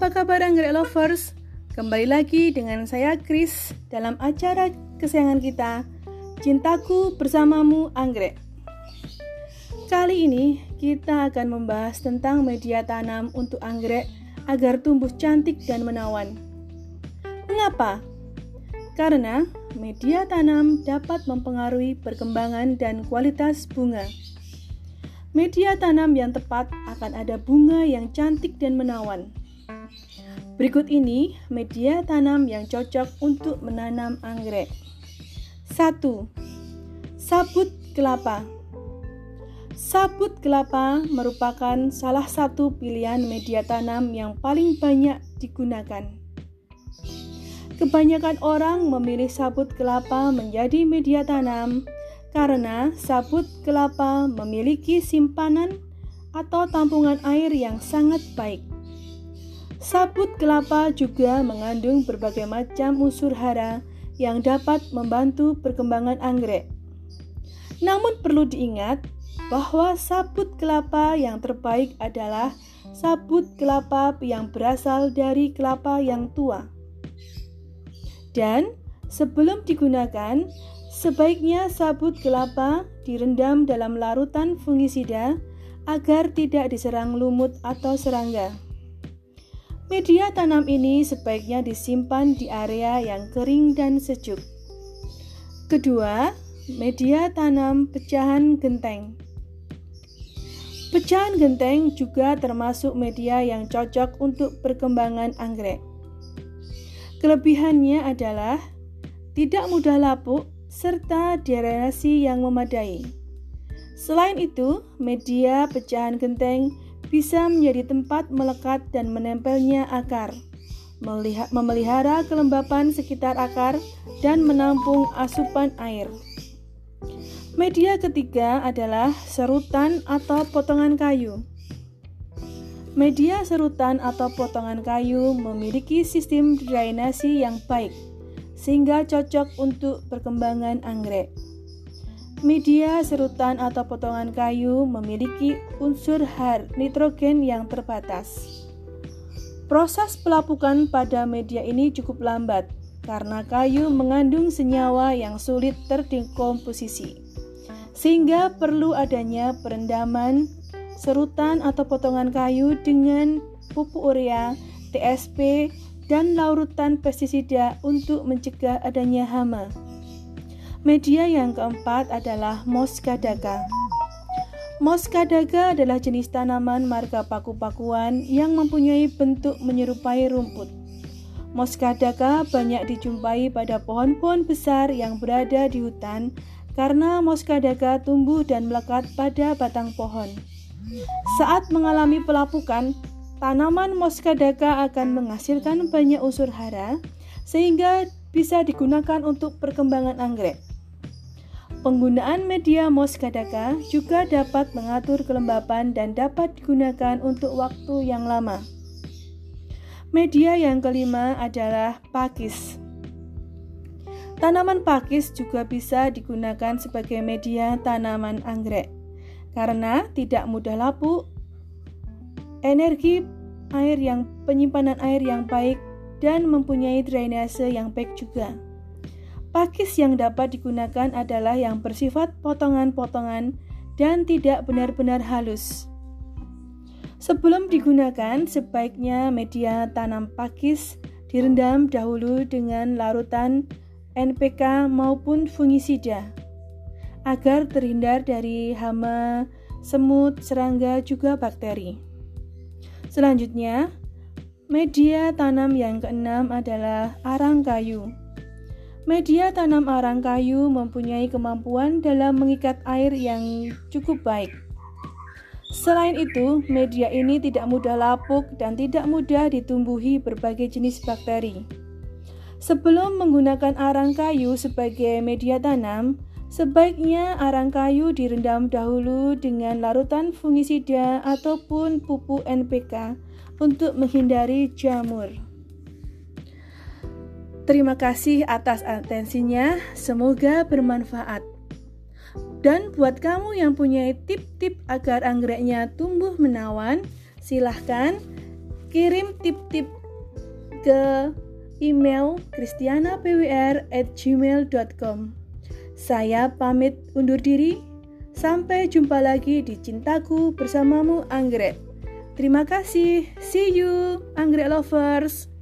apa kabar anggrek lovers? Kembali lagi dengan saya Chris dalam acara kesayangan kita, Cintaku Bersamamu Anggrek. Kali ini kita akan membahas tentang media tanam untuk anggrek agar tumbuh cantik dan menawan. Mengapa? Karena media tanam dapat mempengaruhi perkembangan dan kualitas bunga. Media tanam yang tepat akan ada bunga yang cantik dan menawan. Berikut ini media tanam yang cocok untuk menanam anggrek. 1. Sabut kelapa. Sabut kelapa merupakan salah satu pilihan media tanam yang paling banyak digunakan. Kebanyakan orang memilih sabut kelapa menjadi media tanam karena sabut kelapa memiliki simpanan atau tampungan air yang sangat baik. Sabut kelapa juga mengandung berbagai macam unsur hara yang dapat membantu perkembangan anggrek. Namun perlu diingat bahwa sabut kelapa yang terbaik adalah sabut kelapa yang berasal dari kelapa yang tua. Dan sebelum digunakan, sebaiknya sabut kelapa direndam dalam larutan fungisida agar tidak diserang lumut atau serangga. Media tanam ini sebaiknya disimpan di area yang kering dan sejuk. Kedua, media tanam pecahan genteng. Pecahan genteng juga termasuk media yang cocok untuk perkembangan anggrek. Kelebihannya adalah tidak mudah lapuk serta drenasi yang memadai. Selain itu, media pecahan genteng bisa menjadi tempat melekat dan menempelnya akar, memelihara kelembapan sekitar akar, dan menampung asupan air. Media ketiga adalah serutan atau potongan kayu. Media serutan atau potongan kayu memiliki sistem drainasi yang baik, sehingga cocok untuk perkembangan anggrek. Media serutan atau potongan kayu memiliki unsur har nitrogen yang terbatas. Proses pelapukan pada media ini cukup lambat karena kayu mengandung senyawa yang sulit terdekomposisi. Sehingga perlu adanya perendaman serutan atau potongan kayu dengan pupuk urea, TSP, dan larutan pestisida untuk mencegah adanya hama. Media yang keempat adalah Moskadaka. Moskadaka adalah jenis tanaman marga paku-pakuan yang mempunyai bentuk menyerupai rumput. Moskadaka banyak dijumpai pada pohon-pohon besar yang berada di hutan karena moskadaka tumbuh dan melekat pada batang pohon. Saat mengalami pelapukan, tanaman moskadaka akan menghasilkan banyak unsur hara sehingga bisa digunakan untuk perkembangan anggrek. Penggunaan media Moskadaka juga dapat mengatur kelembapan dan dapat digunakan untuk waktu yang lama. Media yang kelima adalah pakis. Tanaman pakis juga bisa digunakan sebagai media tanaman anggrek karena tidak mudah lapuk, energi air yang penyimpanan air yang baik dan mempunyai drainase yang baik juga. Pakis yang dapat digunakan adalah yang bersifat potongan-potongan dan tidak benar-benar halus. Sebelum digunakan, sebaiknya media tanam pakis direndam dahulu dengan larutan NPK maupun fungisida agar terhindar dari hama, semut, serangga, juga bakteri. Selanjutnya, media tanam yang keenam adalah arang kayu. Media tanam arang kayu mempunyai kemampuan dalam mengikat air yang cukup baik. Selain itu, media ini tidak mudah lapuk dan tidak mudah ditumbuhi berbagai jenis bakteri. Sebelum menggunakan arang kayu sebagai media tanam, sebaiknya arang kayu direndam dahulu dengan larutan fungisida ataupun pupuk NPK untuk menghindari jamur. Terima kasih atas atensinya, semoga bermanfaat. Dan buat kamu yang punya tip-tip agar anggreknya tumbuh menawan, silahkan kirim tip-tip ke email kristianapwr@gmail.com. Saya pamit undur diri. Sampai jumpa lagi di Cintaku bersamamu Anggrek. Terima kasih. See you, Anggrek lovers.